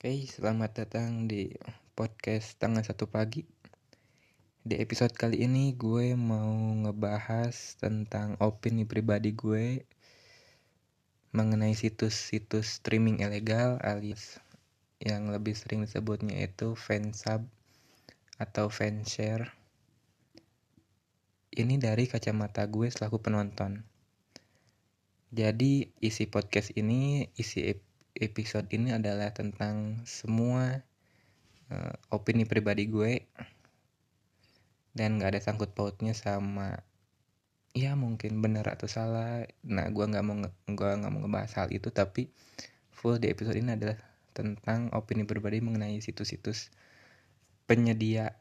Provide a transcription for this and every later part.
Oke, selamat datang di podcast tanggal satu pagi. Di episode kali ini gue mau ngebahas tentang opini pribadi gue mengenai situs-situs streaming ilegal alias yang lebih sering disebutnya itu fansub atau fanshare. Ini dari kacamata gue selaku penonton. Jadi isi podcast ini, isi episode ini adalah tentang semua uh, opini pribadi gue. Dan gak ada sangkut pautnya sama ya mungkin benar atau salah. Nah gue nggak mau gue nggak mau ngebahas hal itu tapi full di episode ini adalah tentang opini pribadi mengenai situs-situs penyedia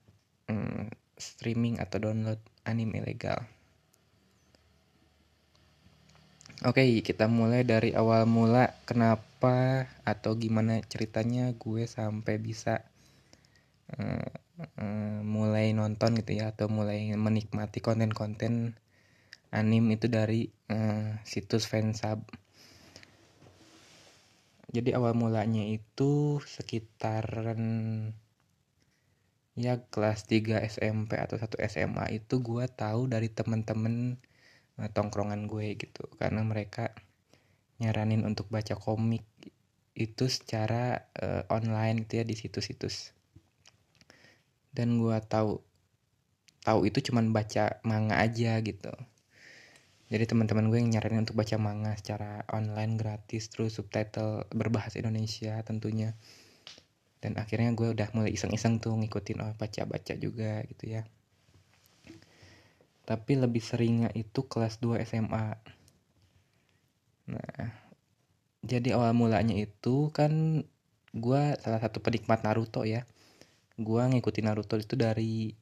um, streaming atau download anime ilegal Oke, kita mulai dari awal mula kenapa atau gimana ceritanya gue sampai bisa uh, uh, mulai nonton gitu ya atau mulai menikmati konten-konten anim itu dari uh, situs fansub. Jadi awal mulanya itu sekitaran ya kelas 3 SMP atau satu SMA itu gue tahu dari temen-temen tongkrongan gue gitu. Karena mereka nyaranin untuk baca komik itu secara uh, online gitu ya di situs-situs. Dan gue tahu tahu itu cuman baca manga aja gitu. Jadi teman-teman gue yang nyaranin untuk baca manga secara online gratis terus subtitle berbahasa Indonesia tentunya. Dan akhirnya gue udah mulai iseng-iseng tuh ngikutin oh baca-baca juga gitu ya tapi lebih seringnya itu kelas 2 SMA nah jadi awal mulanya itu kan gue salah satu penikmat Naruto ya. Gue ngikutin Naruto itu dari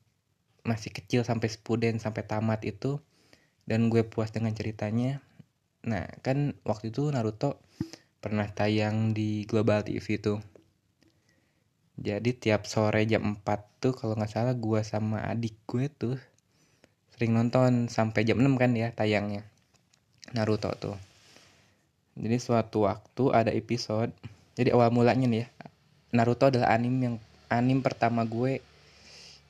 masih kecil sampai spuden sampai tamat itu. Dan gue puas dengan ceritanya. Nah kan waktu itu Naruto pernah tayang di Global TV tuh. Jadi tiap sore jam 4 tuh kalau nggak salah gue sama adik gue tuh sering nonton sampai jam 6 kan ya tayangnya. Naruto tuh. Jadi suatu waktu ada episode jadi awal mulanya nih ya Naruto adalah anim yang anim pertama gue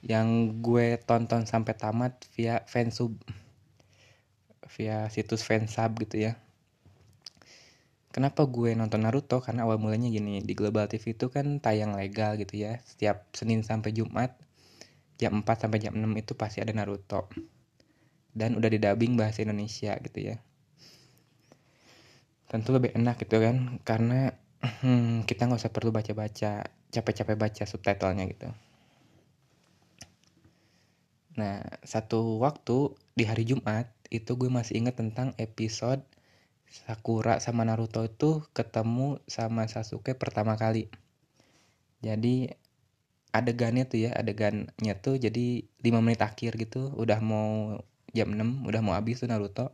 yang gue tonton sampai tamat via fansub via situs fansub gitu ya. Kenapa gue nonton Naruto? Karena awal mulanya gini di Global TV itu kan tayang legal gitu ya setiap Senin sampai Jumat jam 4 sampai jam 6 itu pasti ada Naruto dan udah didubbing bahasa Indonesia gitu ya. Tentu lebih enak gitu kan karena hmm, kita nggak usah perlu baca-baca capek-capek baca subtitlenya gitu. Nah satu waktu di hari Jumat itu gue masih inget tentang episode Sakura sama Naruto itu ketemu sama Sasuke pertama kali. Jadi adegannya tuh ya adegannya tuh jadi 5 menit akhir gitu udah mau jam 6 udah mau habis tuh Naruto.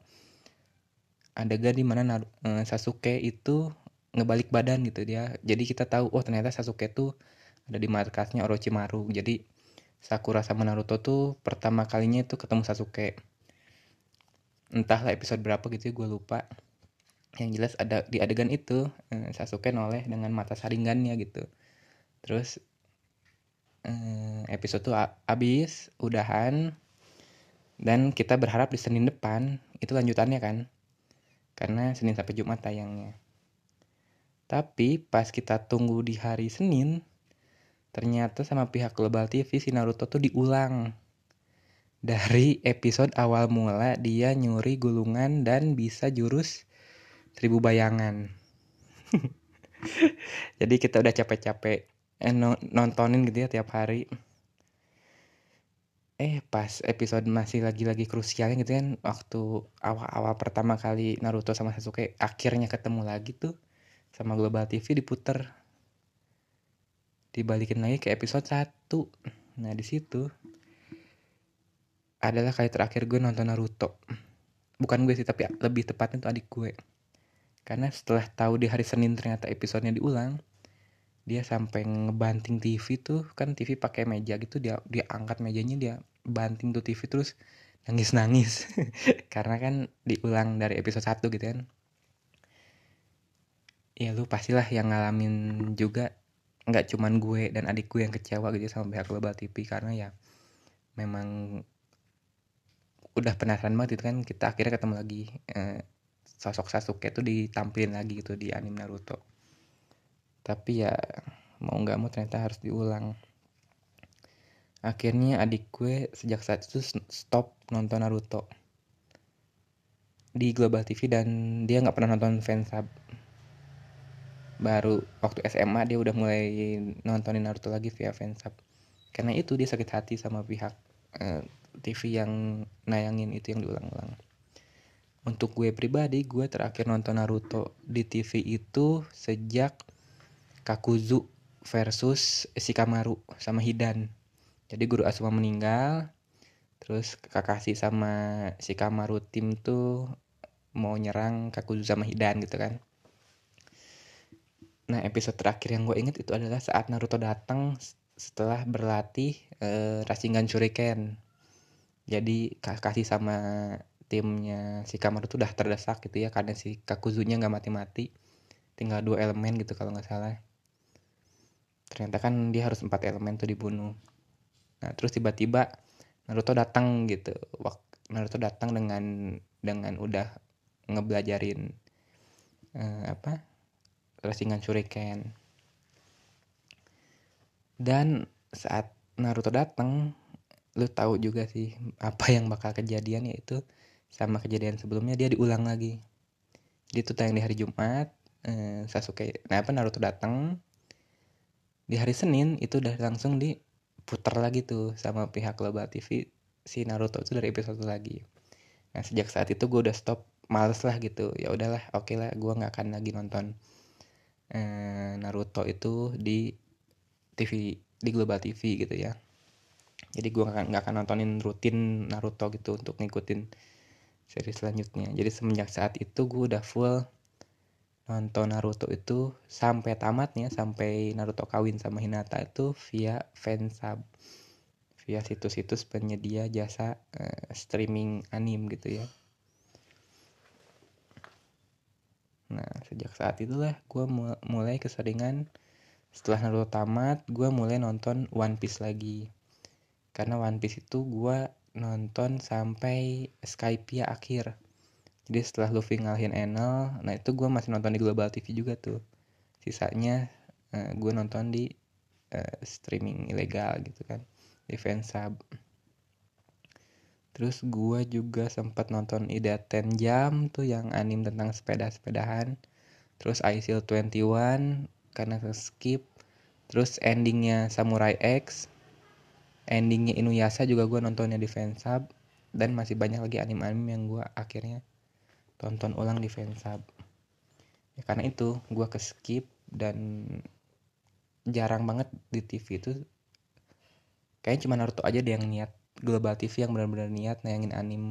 Adegan di mana uh, Sasuke itu ngebalik badan gitu dia. Jadi kita tahu oh ternyata Sasuke tuh ada di markasnya Orochimaru. Jadi Sakura sama Naruto tuh pertama kalinya itu ketemu Sasuke. Entahlah episode berapa gitu ya gue lupa. Yang jelas ada di adegan itu uh, Sasuke noleh dengan mata saringannya gitu. Terus uh, episode tuh abis udahan dan kita berharap di Senin depan itu lanjutannya kan. Karena Senin sampai Jumat tayangnya. Tapi pas kita tunggu di hari Senin, ternyata sama pihak Global TV si Naruto tuh diulang. Dari episode awal mula dia nyuri gulungan dan bisa jurus seribu bayangan. Jadi kita udah capek-capek eh, nontonin gitu ya tiap hari eh pas episode masih lagi-lagi krusialnya gitu kan waktu awal-awal pertama kali Naruto sama Sasuke akhirnya ketemu lagi tuh sama Global TV diputer. Dibalikin lagi ke episode 1 nah di situ adalah kali terakhir gue nonton Naruto. Bukan gue sih tapi lebih tepatnya tuh adik gue karena setelah tahu di hari Senin ternyata episodenya diulang dia sampai ngebanting TV tuh. Kan TV pakai meja gitu dia dia angkat mejanya dia banting tuh TV terus nangis nangis karena kan diulang dari episode 1 gitu kan. Ya lu pastilah yang ngalamin juga nggak cuman gue dan adik gue yang kecewa gitu sama pihak Global TV karena ya memang udah penasaran banget itu kan. Kita akhirnya ketemu lagi eh, sosok Sasuke itu ditampilin lagi gitu di anime Naruto. Tapi ya mau nggak mau ternyata harus diulang akhirnya adik gue sejak saat itu stop nonton Naruto. Di Global TV dan dia nggak pernah nonton fansub baru waktu SMA dia udah mulai nontonin Naruto lagi via fansub karena itu dia sakit hati sama pihak eh, TV yang nayangin itu yang diulang-ulang. Untuk gue pribadi gue terakhir nonton Naruto di TV itu sejak Kakuzu versus Shikamaru sama Hidan jadi guru Asuma meninggal terus Kakashi sama Shikamaru tim tuh mau nyerang Kakuzu sama Hidan gitu kan Nah episode terakhir yang gue inget itu adalah saat Naruto datang setelah berlatih uh, Rasengan Shuriken. Jadi kasih sama timnya si Kamaru tuh udah terdesak gitu ya karena si Kakuzunya nggak mati-mati. Tinggal dua elemen gitu kalau nggak salah. Ternyata kan dia harus empat elemen tuh dibunuh. Nah terus tiba-tiba Naruto datang gitu. Naruto datang dengan dengan udah ngebelajarin uh, apa Rasengan Shuriken. Dan saat Naruto datang, lu tahu juga sih apa yang bakal kejadian yaitu sama kejadian sebelumnya dia diulang lagi. Dia tuh tayang di hari Jumat, eh, Sasuke, nah apa Naruto datang di hari Senin itu udah langsung diputar lagi tuh sama pihak Global TV si Naruto itu dari episode lagi. Nah sejak saat itu gue udah stop males lah gitu. Ya udahlah oke okay lah gue nggak akan lagi nonton eh, Naruto itu di TV di Global TV gitu ya. Jadi gue nggak nggak akan nontonin rutin Naruto gitu untuk ngikutin seri selanjutnya. Jadi semenjak saat itu gue udah full nonton Naruto itu sampai tamatnya sampai Naruto kawin sama Hinata itu via fansub via situs-situs penyedia jasa uh, streaming anim gitu ya Nah, sejak saat itulah gue mulai keseringan setelah Naruto tamat, gue mulai nonton One Piece lagi. Karena One Piece itu gue nonton sampai Skypiea akhir. Jadi setelah Luffy ngalahin Enel, nah itu gue masih nonton di Global TV juga tuh. Sisanya uh, eh, gue nonton di uh, streaming ilegal gitu kan, di fansub. Terus gue juga sempat nonton Ida 10 jam tuh yang anim tentang sepeda-sepedahan. Terus ICL 21 karena skip. Terus endingnya Samurai X. Endingnya Inuyasha juga gue nontonnya di fansub. Dan masih banyak lagi anim-anim yang gue akhirnya tonton ulang di fansub. Ya karena itu gue ke skip dan jarang banget di TV itu. Kayaknya cuma Naruto aja deh yang niat Global TV yang benar-benar niat nayangin anim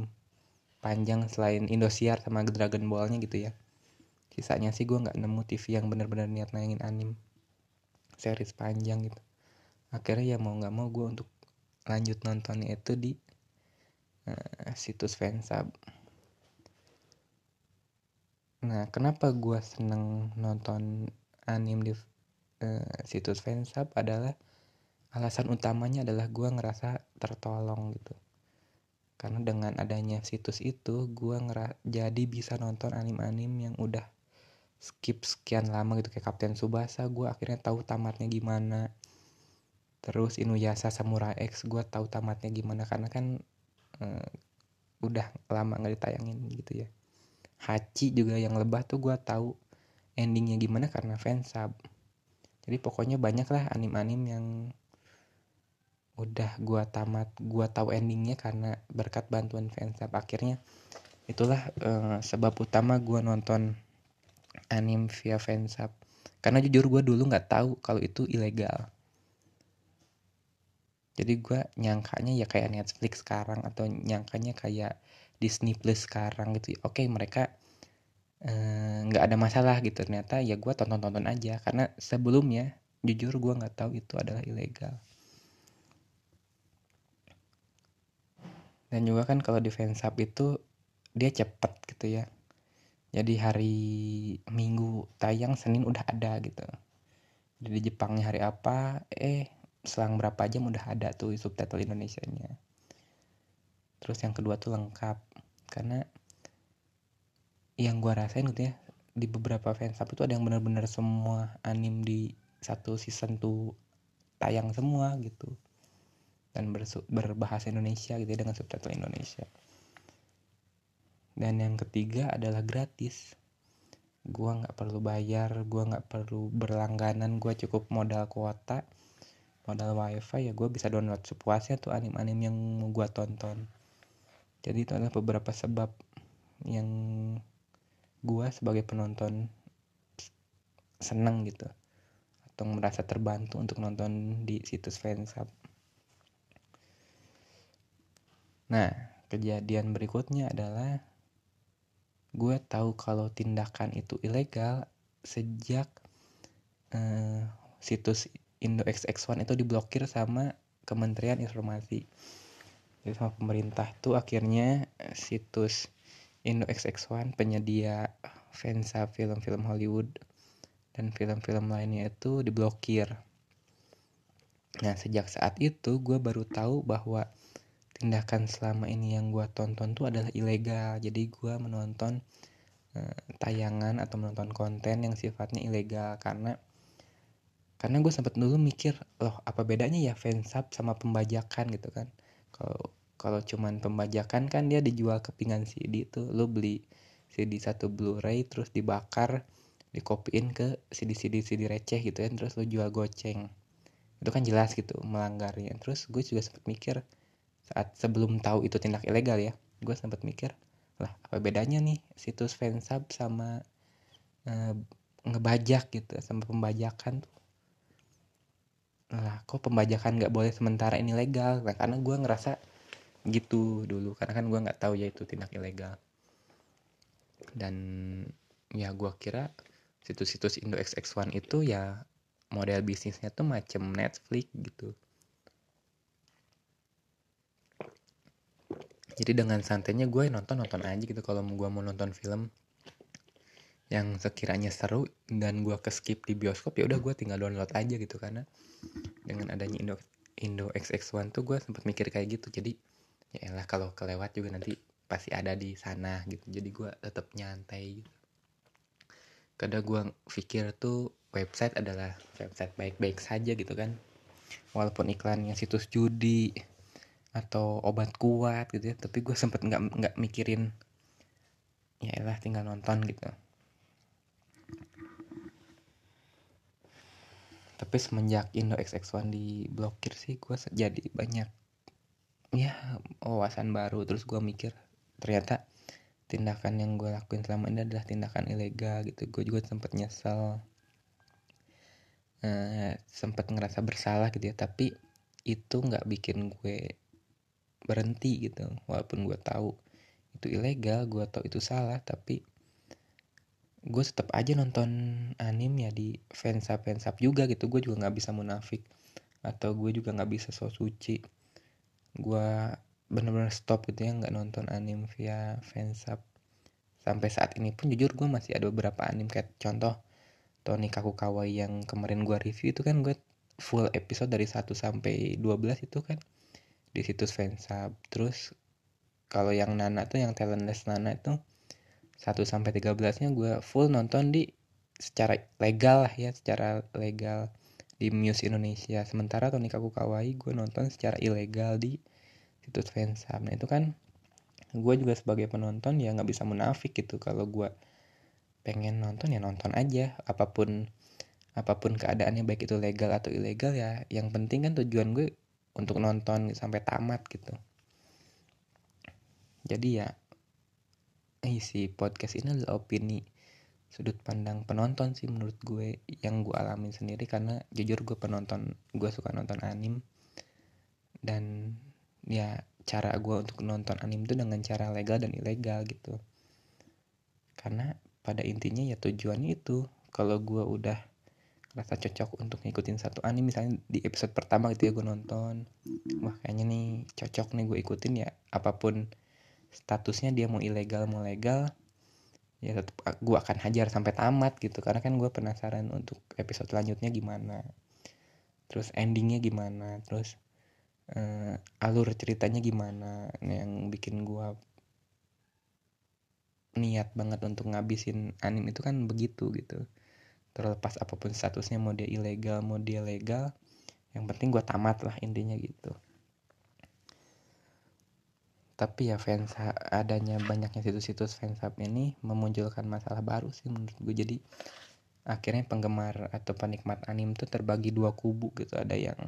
panjang selain Indosiar sama Dragon Ballnya gitu ya. Sisanya sih gue nggak nemu TV yang benar-benar niat nayangin anim series panjang gitu. Akhirnya ya mau nggak mau gue untuk lanjut nontonnya itu di uh, situs fansub nah kenapa gue seneng nonton anim di uh, situs fansub adalah alasan utamanya adalah gue ngerasa tertolong gitu. Karena dengan adanya situs itu gue jadi bisa nonton anim-anim yang udah skip sekian lama gitu kayak Kapten Subasa gue akhirnya tahu tamatnya gimana. Terus Inuyasha Samurai X gue tahu tamatnya gimana karena kan uh, udah lama nggak ditayangin gitu ya Hachi juga yang lebah tuh gue tahu endingnya gimana karena fansub jadi pokoknya banyak lah anim-anim yang udah gua tamat gua tahu endingnya karena berkat bantuan fansub akhirnya itulah uh, sebab utama gua nonton anim via fansub karena jujur gua dulu nggak tahu kalau itu ilegal. Jadi gua nyangkanya ya kayak Netflix sekarang atau nyangkanya kayak Disney Plus sekarang gitu oke mereka eh, nggak uh, ada masalah gitu. Ternyata ya gua tonton-tonton aja. Karena sebelumnya jujur gua nggak tahu itu adalah ilegal. Dan juga kan kalau di fansub itu dia cepet gitu ya. Jadi hari minggu tayang senin udah ada gitu. Di Jepangnya hari apa eh selang berapa jam udah ada tuh subtitle Indonesia-nya terus yang kedua tuh lengkap. Karena yang gua rasain gitu ya di beberapa fansub itu ada yang benar-benar semua anim di satu season tuh tayang semua gitu. Dan berbahasa Indonesia gitu ya dengan subtitle Indonesia. Dan yang ketiga adalah gratis. Gua nggak perlu bayar gua nggak perlu berlangganan gua cukup modal kuota modal wifi ya gue bisa download sepuasnya tuh anim-anim yang mau gue tonton jadi itu adalah beberapa sebab yang gue sebagai penonton seneng gitu. Atau merasa terbantu untuk nonton di situs fansub. Nah kejadian berikutnya adalah gue tahu kalau tindakan itu ilegal sejak uh, situs Indo XX1 itu diblokir sama Kementerian Informasi jadi sama pemerintah tuh akhirnya eh, situs Indo XX1 penyedia fansa film-film Hollywood dan film-film lainnya itu diblokir. Nah sejak saat itu gue baru tahu bahwa tindakan selama ini yang gue tonton tuh adalah ilegal. Jadi gue menonton uh, tayangan atau menonton konten yang sifatnya ilegal karena karena gue sempat dulu mikir loh apa bedanya ya fansub sama pembajakan? gitu kan kalau kalau cuman pembajakan kan dia dijual kepingan CD itu lo beli CD satu Blu-ray terus dibakar dikopiin ke CD CD CD receh gitu kan terus lo jual goceng. Itu kan jelas gitu melanggarnya. Terus gue juga sempat mikir saat sebelum tahu itu tindak ilegal ya gue sempat mikir lah apa bedanya nih situs fansub sama uh, ngebajak gitu sama pembajakan tuh lah kok pembajakan nggak boleh sementara ini legal? Nah, karena gue ngerasa gitu dulu. Karena kan gue nggak tahu ya itu tindak ilegal. Dan ya gue kira situs-situs Indo XX1 itu ya model bisnisnya tuh macam Netflix gitu. Jadi dengan santainya gue nonton nonton aja gitu kalau gue mau nonton film yang sekiranya seru dan gue ke skip di bioskop ya udah gue tinggal download aja gitu. Karena dengan adanya Indo Indo XX1 tuh gue sempat mikir kayak gitu. Jadi ya lah kalau kelewat juga nanti pasti ada di sana gitu. Jadi gue tetap nyantai gitu. Gue pikir tuh website adalah website baik-baik saja gitu kan. Walaupun iklannya situs judi atau obat kuat gitu ya. Tapi gue sempet nggak nggak mikirin ya lah tinggal nonton gitu tapi semenjak Indo XX1 diblokir sih gue jadi banyak ya wawasan baru. Terus gue mikir ternyata tindakan yang gue lakuin selama ini adalah tindakan ilegal gitu. Gue juga sempet nyesel uh, sempet ngerasa bersalah gitu ya. Tapi itu nggak bikin gue berhenti gitu. Walaupun gue tahu itu ilegal gue tahu itu salah tapi gue tetap aja nonton anim ya di fansub fansub juga gitu. Gue juga nggak bisa munafik atau gue juga nggak bisa so suci. Gue bener-bener stop gitu ya nggak nonton anim via fansub. Sampai saat ini pun jujur gue masih ada beberapa anim kayak contoh Tony Kaku Kawaii yang kemarin gue review itu kan gue full episode dari 1 sampai 12 itu kan di situs fansub. Terus kalau yang Nana tuh yang talentless Nana itu 1 sampai 13-nya gue full nonton di secara legal lah ya, secara legal di Muse Indonesia. Sementara Tony Kawaii gue nonton secara ilegal di situs fansub. Nah itu kan gue juga sebagai penonton ya nggak bisa munafik gitu kalau gue pengen nonton ya nonton aja apa pun apa pun keadaannya baik itu legal atau ilegal ya yang penting kan tujuan gue untuk nonton sampai tamat gitu jadi ya isi podcast ini adalah opini sudut pandang penonton sih menurut gue yang gue alamin sendiri karena jujur gue penonton gue suka nonton anim. Dan ya cara gue untuk nonton anim itu dengan cara legal dan ilegal gitu. Karena pada intinya ya tujuannya itu kalau gue udah rasa cocok untuk ngikutin satu anim misalnya di episode pertama gitu ya gue nonton. Wah kayaknya nih cocok nih gue ikutin ya apa pun statusnya dia mau ilegal mau legal ya tetap gue akan hajar sampai tamat gitu. Karena kan gue penasaran untuk episode selanjutnya gimana terus endingnya gimana terus uh, alur ceritanya gimana. Yang bikin gue niat banget untuk ngabisin anime itu kan begitu gitu. Terlepas apa pun statusnya mau dia ilegal mau dia legal yang penting gue tamat lah intinya gitu tapi ya fans adanya banyaknya situs-situs fansub ini memunculkan masalah baru sih menurut gue jadi akhirnya penggemar atau penikmat anim tuh terbagi dua kubu gitu. Ada yang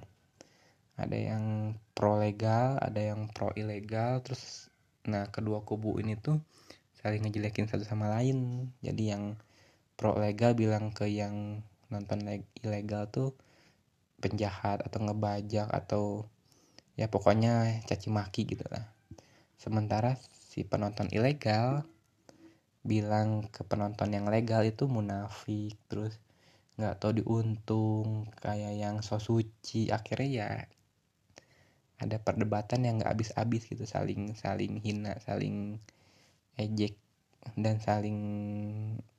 ada yang pro legal ada yang pro ilegal terus nah kedua kubu ini tuh saling ngejelekin satu sama lain. Jadi yang pro legal bilang ke yang nonton ilegal tuh penjahat atau ngebajak atau ya pokoknya caci maki gitu lah Sementara si penonton ilegal bilang ke penonton yang legal itu munafik terus nggak tahu diuntung kayak yang so suci. Akhirnya ya ada perdebatan yang nggak habis-habis gitu saling saling hina saling ejek dan saling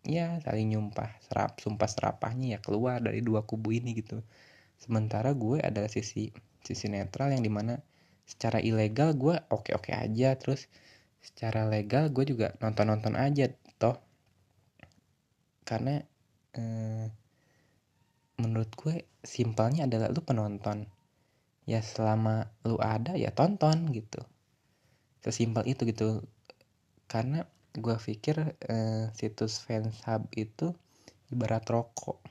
ya saling nyumpah serap sumpah serapahnya ya keluar dari dua kubu ini gitu. Sementara gue adalah sisi sisi netral yang di mana secara ilegal gue oke-oke aja terus secara legal gue juga nonton-nonton aja toh. Karena eh, menurut gue simpelnya adalah lu penonton. Ya selama lu ada ya tonton gitu. Sesimpel itu gitu. Karena gue pikir eh, situs fans hub itu ibarat rokok.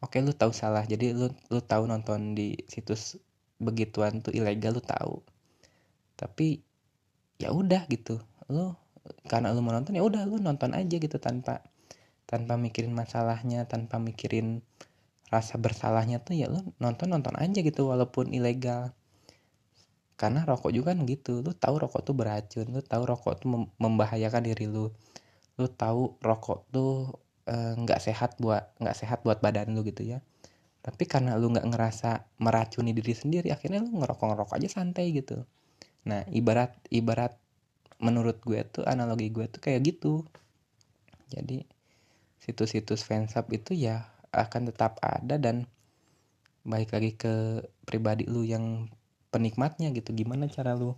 Oke lu tahu salah. Jadi lu lu tahu nonton di situs begituan tuh ilegal lu tahu. Tapi ya udah gitu. Lu karena lu mau nonton ya udah lu nonton aja gitu tanpa tanpa mikirin masalahnya tanpa mikirin rasa bersalahnya tuh ya lu nonton nonton aja gitu walaupun ilegal. Karena rokok juga kan gitu. Lu tahu rokok tuh beracun lu tahu rokok tuh membahayakan diri lu. Lu tahu rokok tuh eh, nggak eh, sehat buat nggak sehat buat badan lu gitu ya tapi karena lu nggak ngerasa meracuni diri sendiri akhirnya lu ngerokok ngerokok aja santai gitu. Nah ibarat ibarat menurut gue tuh analogi gue tuh kayak gitu. Jadi situs-situs fansub itu ya akan tetap ada dan baik lagi ke pribadi lu yang penikmatnya gitu. Gimana cara lu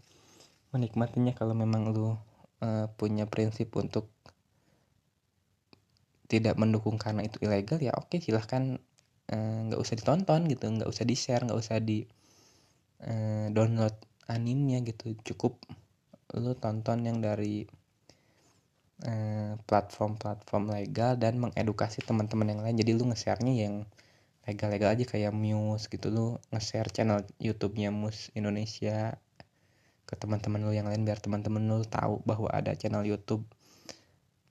menikmatinya kalau memang lu uh, punya prinsip untuk tidak mendukung karena itu ilegal? Ya oke silahkan nggak uh, usah ditonton gitu nggak usah di share nggak usah di uh, download animnya gitu. Cukup lu tonton yang dari eh, platform-platform uh, legal dan mengedukasi teman-teman yang lain. Jadi lu nge-share-nya yang legal-legal aja kayak Muse gitu. Lu nge-share channel YouTube-nya Muse Indonesia ke teman-teman lu yang lain biar teman-teman lu tahu bahwa ada channel YouTube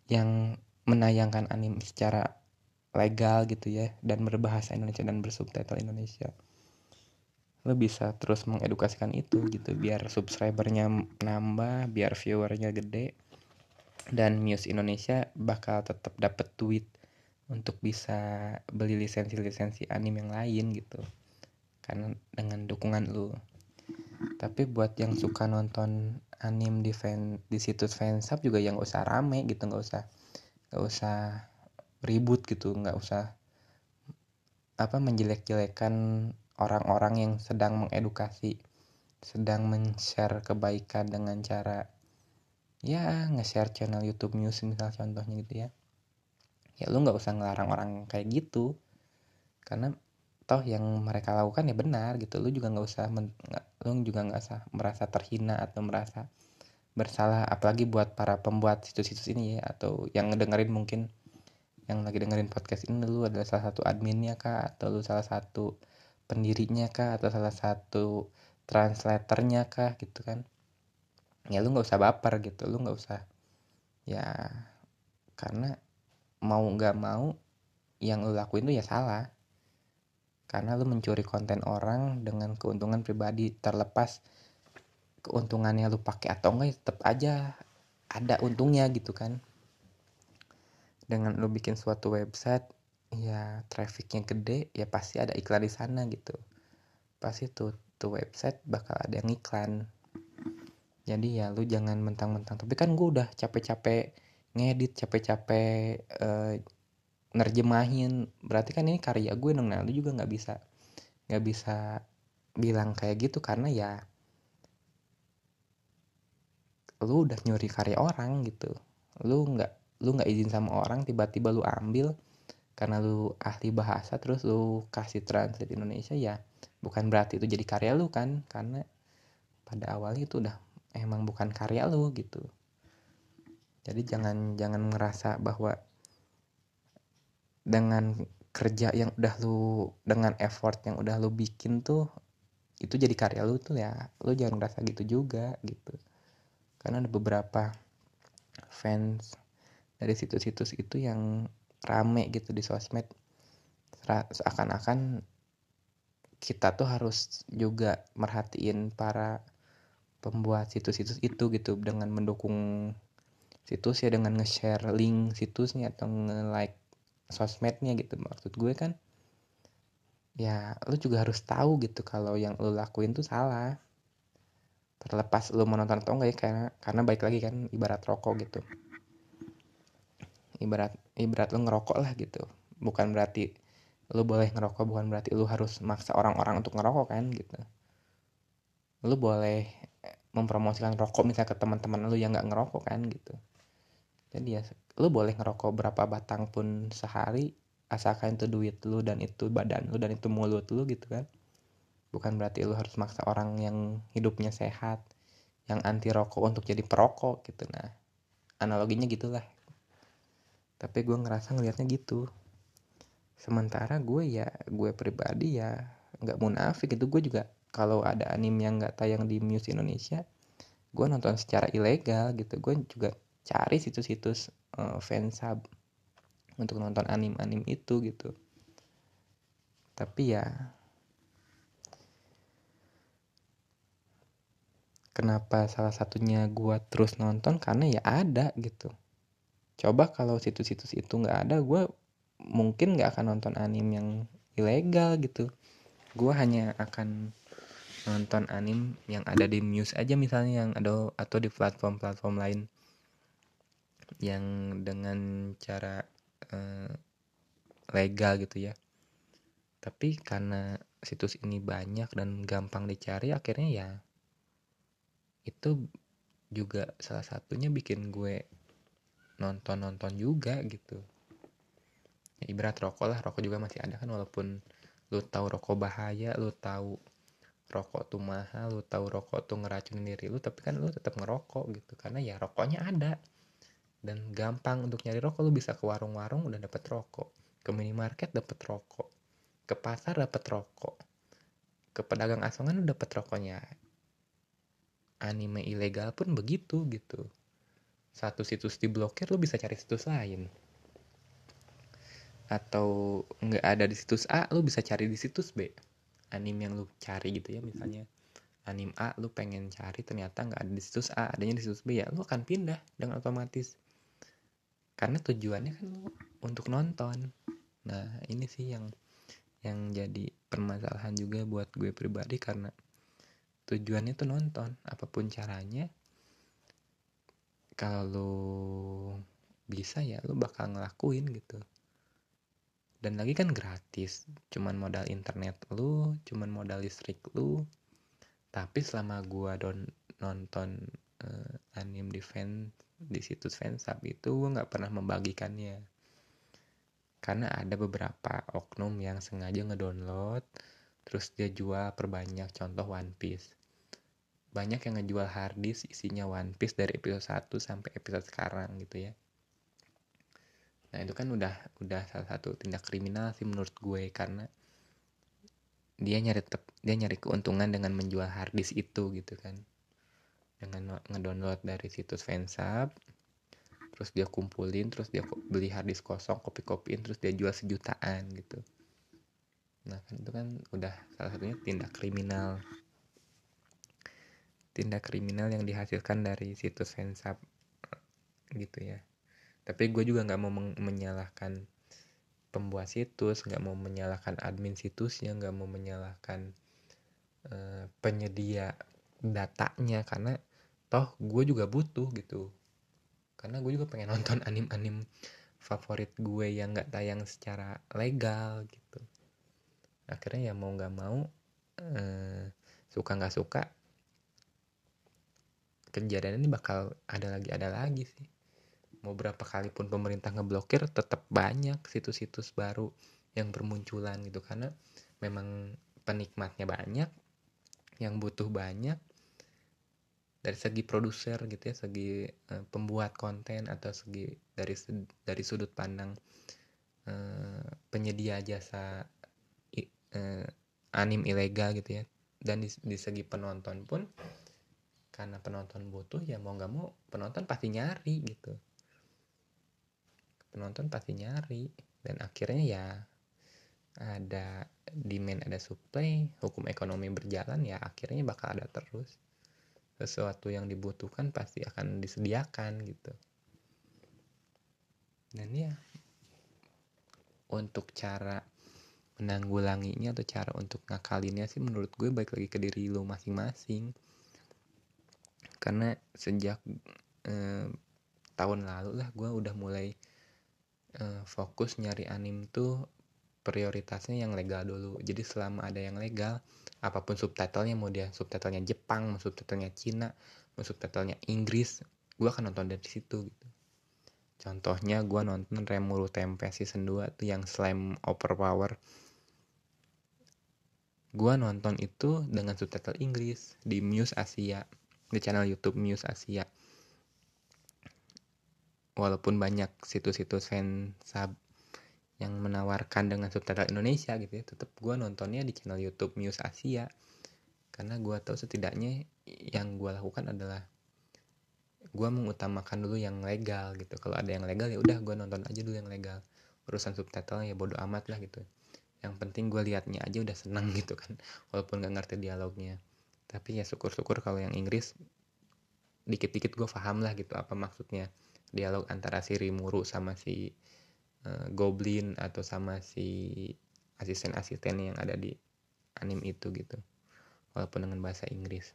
yang menayangkan anime secara legal gitu ya dan berbahasa Indonesia dan bersubtitle Indonesia. Lo bisa terus mengedukasikan itu gitu biar subscribernya nambah biar viewernya gede dan Muse Indonesia bakal tetap dapat duit untuk bisa beli lisensi-lisensi anime yang lain gitu karena dengan dukungan lu. Tapi buat yang suka nonton anime di fan di situs fansub juga yang gak usah rame gitu nggak usah nggak usah ribut gitu nggak usah apa menjelek-jelekan orang-orang yang sedang mengedukasi sedang men-share kebaikan dengan cara ya nge-share channel YouTube News misal contohnya gitu ya. Ya lu nggak usah ngelarang orang kayak gitu. Karena toh yang mereka lakukan ya benar gitu lu juga nggak usah men, lu juga nggak usah merasa terhina atau merasa bersalah. Apalagi buat para pembuat situs-situs ini ya atau yang ngedengerin mungkin yang lagi dengerin podcast ini lu adalah salah satu adminnya kah? Atau lu salah satu pendirinya kah? Atau salah satu translatornya kah? Gitu kan. Ya lu nggak usah baper gitu. Lu nggak usah ya karena mau nggak mau yang lu lakuin tuh ya salah. Karena lu mencuri konten orang dengan keuntungan pribadi terlepas keuntungannya lu pakai atau enggak ya tetap aja ada untungnya gitu kan dengan lo bikin suatu website ya trafficnya gede ya pasti ada iklan di sana gitu. Pasti tuh tuh website bakal ada yang iklan jadi ya lu jangan mentang-mentang tapi kan gue udah capek-capek ngedit capek-capek uh, nerjemahin. Berarti kan ini karya gue dong nah lu juga nggak bisa nggak bisa bilang kayak gitu karena ya lu udah nyuri karya orang gitu. Lu nggak lu nggak izin sama orang tiba-tiba lu ambil karena lu ahli bahasa terus lu kasih translate Indonesia ya bukan berarti itu jadi karya lu kan karena pada awalnya itu udah emang bukan karya lu gitu. Jadi jangan jangan ngerasa bahwa dengan kerja yang udah lu dengan effort yang udah lu bikin tuh itu jadi karya lu tuh ya lu jangan ngerasa gitu juga gitu. Karena ada beberapa fans dari situs-situs itu yang rame gitu di sosmed. Seakan-akan kita tuh harus juga merhatiin para pembuat situs-situs itu gitu dengan mendukung situs ya dengan nge-share link situsnya atau nge-like sosmednya gitu. Maksud gue kan ya lu juga harus tahu gitu kalau yang lu lakuin tuh salah. Terlepas lu menonton atau enggak ya karena karena baik lagi kan ibarat rokok gitu ibarat ibarat lu ngerokok lah gitu. Bukan berarti lu boleh ngerokok bukan berarti lu harus maksa orang-orang untuk ngerokok kan gitu. Lu boleh mempromosikan rokok misalnya ke teman-teman lu yang nggak ngerokok kan gitu. Jadi ya lu boleh ngerokok berapa batang pun sehari asalkan itu duit lu dan itu badan lu dan itu mulut lu gitu kan. Bukan berarti lu harus maksa orang yang hidupnya sehat yang anti rokok untuk jadi perokok gitu. Nah analoginya gitulah tapi gue ngerasa ngelihatnya gitu. Sementara gue ya gue pribadi ya nggak munafik itu gue juga kalau ada anime yang nggak tayang di Muse Indonesia gue nonton secara ilegal gitu. Gue juga cari situs-situs uh, fansub untuk nonton anim-anim itu gitu. Tapi ya kenapa salah satunya gue terus nonton? Karena ya ada gitu coba kalau situs-situs itu nggak ada gue mungkin nggak akan nonton anim yang ilegal gitu. Gue hanya akan nonton anim yang ada di Muse aja misalnya yang ada atau di platform-platform lain. Yang dengan cara uh, legal gitu ya. Tapi karena situs ini banyak dan gampang dicari akhirnya ya itu juga salah satunya bikin gue nonton-nonton juga gitu. Ya, ibarat rokok lah rokok juga masih ada kan walaupun lu tahu rokok bahaya lu tahu rokok tuh mahal lu tahu rokok tuh ngeracunin diri lu tapi kan lu tetap ngerokok gitu. Karena ya rokoknya ada. Dan gampang untuk nyari rokok lu bisa ke warung-warung udah dapet rokok. Ke minimarket dapet rokok. Ke pasar dapet rokok. Ke pedagang asongan lu dapet rokoknya. Anime ilegal pun begitu gitu satu situs diblokir lu bisa cari situs lain. Atau nggak ada di situs A lu bisa cari di situs B. Anime yang lu cari gitu ya misalnya. Anime A lu pengen cari ternyata nggak ada di situs A adanya di situs B ya lu akan pindah dengan otomatis. Karena tujuannya kan untuk nonton. Nah ini sih yang yang jadi permasalahan juga buat gue pribadi karena tujuannya tuh nonton. Apa pun caranya kalau bisa ya lo bakal ngelakuin gitu. Dan lagi kan gratis cuman modal internet lu cuman modal listrik lu. Tapi selama gua don nonton uh, anime defense di situs fansub itu gue nggak pernah membagikannya. Karena ada beberapa oknum yang sengaja ngedownload terus dia jual perbanyak contoh One Piece banyak yang ngejual harddisk isinya One Piece dari episode 1 sampai episode sekarang gitu ya. Nah itu kan udah udah salah satu tindak kriminal sih menurut gue karena dia nyari tep, dia nyari keuntungan dengan menjual harddisk itu gitu kan. Dengan ngedownload dari situs fansub terus dia kumpulin terus dia beli harddisk kosong kopi kopiin terus dia jual sejutaan gitu. Nah kan itu kan udah salah satunya tindak kriminal tindak kriminal yang dihasilkan dari situs fansub gitu ya. Tapi gue juga nggak mau menyalahkan pembuat situs nggak mau menyalahkan admin situsnya nggak mau menyalahkan uh, penyedia datanya karena toh gue juga butuh gitu. Karena gue juga pengen nonton anim-anim favorit gue yang nggak tayang secara legal gitu. Akhirnya ya mau nggak mau eh, suka nggak suka kejadian ini bakal ada lagi ada lagi sih. Mau berapa kali pun pemerintah ngeblokir tetap banyak situs-situs baru yang bermunculan gitu. Karena memang penikmatnya banyak yang butuh banyak dari segi produser gitu ya segi uh, pembuat konten atau segi dari dari sudut pandang uh, penyedia jasa uh, anim ilegal gitu ya. Dan di, di segi penonton pun karena penonton butuh ya mau nggak mau penonton pasti nyari gitu. Penonton pasti nyari dan akhirnya ya ada demand ada supply hukum ekonomi berjalan ya akhirnya bakal ada terus. Sesuatu yang dibutuhkan pasti akan disediakan gitu. Dan ya untuk cara menanggulanginya atau cara untuk ngakalinnya sih menurut gue baik lagi ke diri lo masing-masing karena sejak eh, tahun lalu lah gue udah mulai eh, fokus nyari anim tuh prioritasnya yang legal dulu. Jadi selama ada yang legal apa pun subtitlenya mau dia subtitlenya Jepang mau subtitlenya Cina mau subtitlenya Inggris gue akan nonton dari situ gitu. Contohnya gue nonton Remuru Tempe season 2 tuh yang Slam Overpower. Gue nonton itu dengan subtitle Inggris di Muse Asia di channel YouTube Muse Asia. Walaupun banyak situs-situs fan sub yang menawarkan dengan subtitle Indonesia gitu ya tetap gue nontonnya di channel YouTube News Asia. Karena gue tahu setidaknya yang gue lakukan adalah gue mengutamakan dulu yang legal gitu. Kalau ada yang legal ya udah gue nonton aja dulu yang legal. Urusan subtitle ya bodo amat lah gitu. Yang penting gue liatnya aja udah seneng gitu kan. Walaupun gak ngerti dialognya tapi ya syukur-syukur kalau yang Inggris dikit-dikit gue paham lah gitu apa maksudnya dialog antara si Rimuru sama si uh, Goblin atau sama si asisten-asisten yang ada di anim itu gitu. Walaupun dengan bahasa Inggris.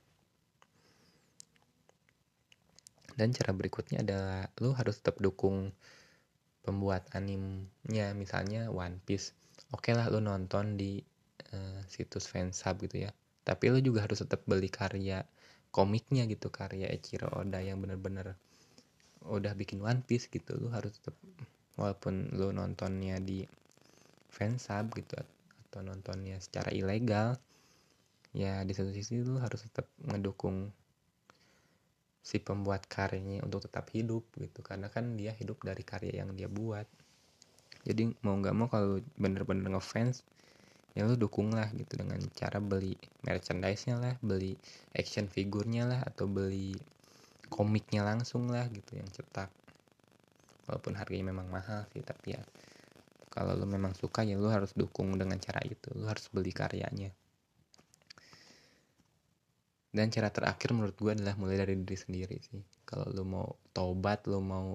Dan cara berikutnya adalah lu harus tetap dukung pembuat animnya misalnya One Piece. Oke okay lah lu nonton di uh, situs fansub gitu ya tapi lu juga harus tetap beli karya komiknya gitu karya Echiro Oda yang bener-bener udah bikin One Piece gitu. Lu harus tetap walaupun lu nontonnya di fansub gitu atau nontonnya secara ilegal ya di satu sisi lu harus tetap ngedukung si pembuat karyanya untuk tetap hidup gitu. Karena kan dia hidup dari karya yang dia buat. Jadi mau nggak mau kalau bener-bener ngefans ya lu dukung lah gitu dengan cara beli merchandise-nya lah beli action figurnya lah atau beli komiknya langsung lah gitu yang cetak. Walaupun harganya memang mahal sih tapi ya kalau lu memang suka ya lu harus dukung dengan cara itu. Lu harus beli karyanya. Dan cara terakhir menurut gue adalah mulai dari diri sendiri sih. Kalau lu mau tobat lu mau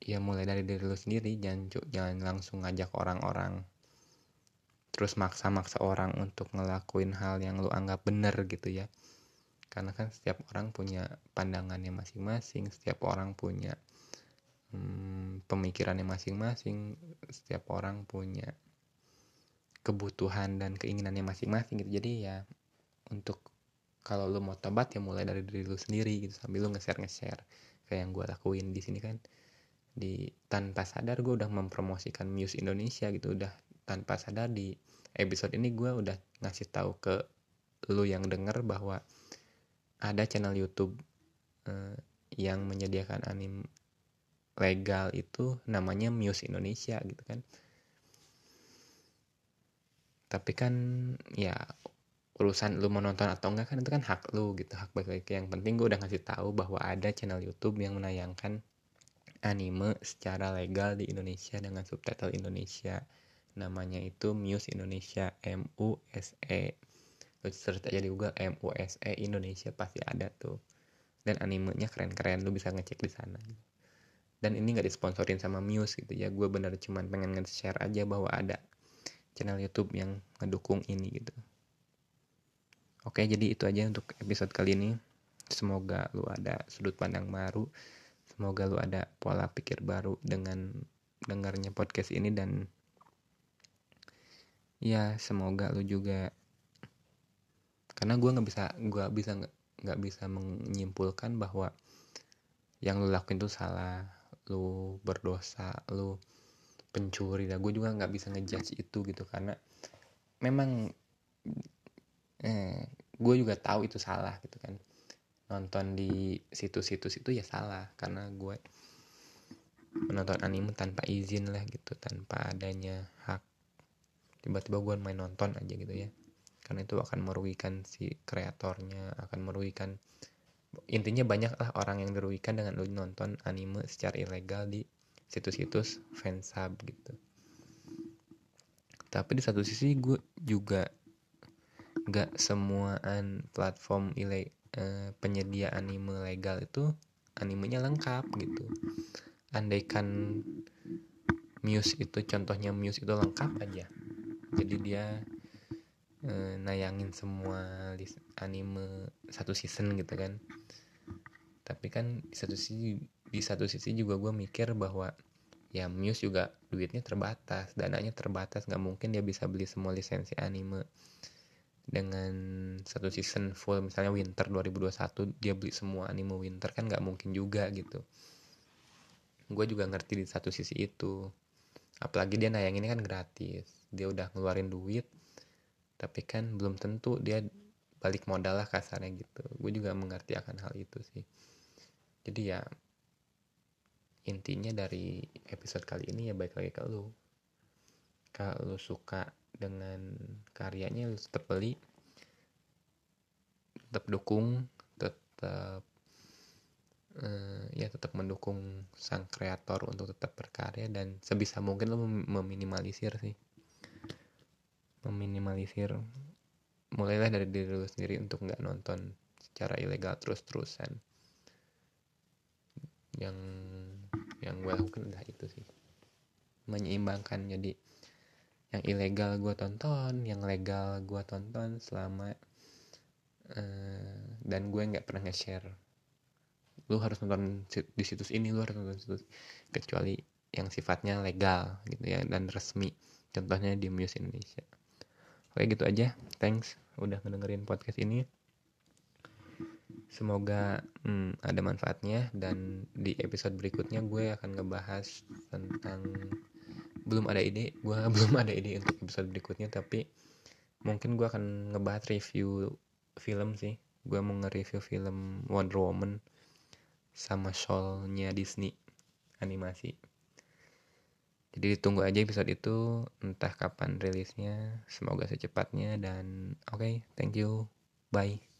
ya mulai dari diri lu sendiri. Jangan jangan langsung ngajak orang-orang terus maksa-maksa orang untuk ngelakuin hal yang lu anggap bener gitu ya. Karena kan setiap orang punya pandangannya masing-masing setiap orang punya hmm, pemikirannya masing-masing setiap orang punya kebutuhan dan keinginannya masing-masing gitu. Jadi ya untuk kalau lu mau tobat ya mulai dari diri lu sendiri gitu sambil lu nge-share nge-share kayak yang gue lakuin di sini kan. Di tanpa sadar gue udah mempromosikan Muse Indonesia gitu udah tanpa sadar di episode ini gue udah ngasih tahu ke lu yang denger bahwa ada channel YouTube uh, yang menyediakan anim legal itu namanya Muse Indonesia gitu kan. Tapi kan ya urusan lu mau nonton atau enggak kan itu kan hak lu gitu hak lagi yang penting gue udah ngasih tahu bahwa ada channel YouTube yang menayangkan anime secara legal di Indonesia dengan subtitle Indonesia namanya itu Muse Indonesia M U S E. Lu search aja di Google M U S E Indonesia pasti ada tuh. Dan animenya keren-keren lu bisa ngecek di sana. Dan ini nggak disponsorin sama Muse gitu ya. Gue bener cuman pengen nge-share aja bahwa ada channel YouTube yang ngedukung ini gitu. Oke jadi itu aja untuk episode kali ini. Semoga lu ada sudut pandang baru. Semoga lu ada pola pikir baru dengan dengarnya podcast ini dan ya semoga lu juga. Karena gue nggak bisa gue bisa nggak bisa menyimpulkan bahwa yang lu lakuin itu salah. Lu berdosa lu pencuri. Dah gue juga nggak bisa ngejudge itu gitu. Karena memang eh, gue juga tahu itu salah gitu kan. Nonton di situs-situs itu ya salah. Karena gue menonton anime tanpa izin lah gitu. Tanpa adanya hak tiba-tiba gue main nonton aja gitu ya. Karena itu akan merugikan si kreatornya akan merugikan intinya banyak lah orang yang dirugikan dengan lu nonton anime secara ilegal di situs-situs fansub gitu. Tapi di satu sisi gue juga gak semuaan platform ile eh, penyedia anime legal itu animenya lengkap gitu. Andaikan Muse itu contohnya Muse itu lengkap aja jadi dia e, nayangin semua anime satu season gitu kan. Tapi kan di satu sisi di satu sisi juga gue mikir bahwa ya Muse juga duitnya terbatas dananya terbatas. Nggak mungkin dia bisa beli semua lisensi anime. Dengan satu season full misalnya Winter 2021 dia beli semua anime Winter kan nggak mungkin juga gitu. Gue juga ngerti di satu sisi itu. Apalagi dia nayanginnya kan gratis dia udah ngeluarin duit tapi kan belum tentu dia balik modal lah kasarnya gitu. Gue juga mengerti akan hal itu sih. Jadi ya intinya dari episode kali ini ya baik lagi ke lu. Kalau lu suka dengan karyanya lu tetap beli tetap dukung tetap uh, ya tetap mendukung sang kreator untuk tetap berkarya dan sebisa mungkin lo meminimalisir sih meminimalisir mulailah dari diri lu sendiri untuk nggak nonton secara ilegal terus-terusan. Yang yang gue lakukan udah itu sih. Menyeimbangkan jadi yang ilegal gue tonton yang legal gue tonton selama uh, dan gue nggak pernah nge-share. Lu harus nonton di situs ini lu harus nonton situs kecuali yang sifatnya legal gitu ya dan resmi. Contohnya di Muse Indonesia Oke gitu aja. Thanks udah ngedengerin podcast ini. Semoga hmm, ada manfaatnya dan di episode berikutnya gue akan ngebahas tentang belum ada ide, gue belum ada ide untuk episode berikutnya tapi mungkin gue akan ngebahas review film sih. Gue mau nge-review film Wonder Woman sama Soul-nya Disney animasi. Jadi ditunggu aja episode itu entah kapan rilisnya. Semoga secepatnya dan oke, okay, thank you. Bye.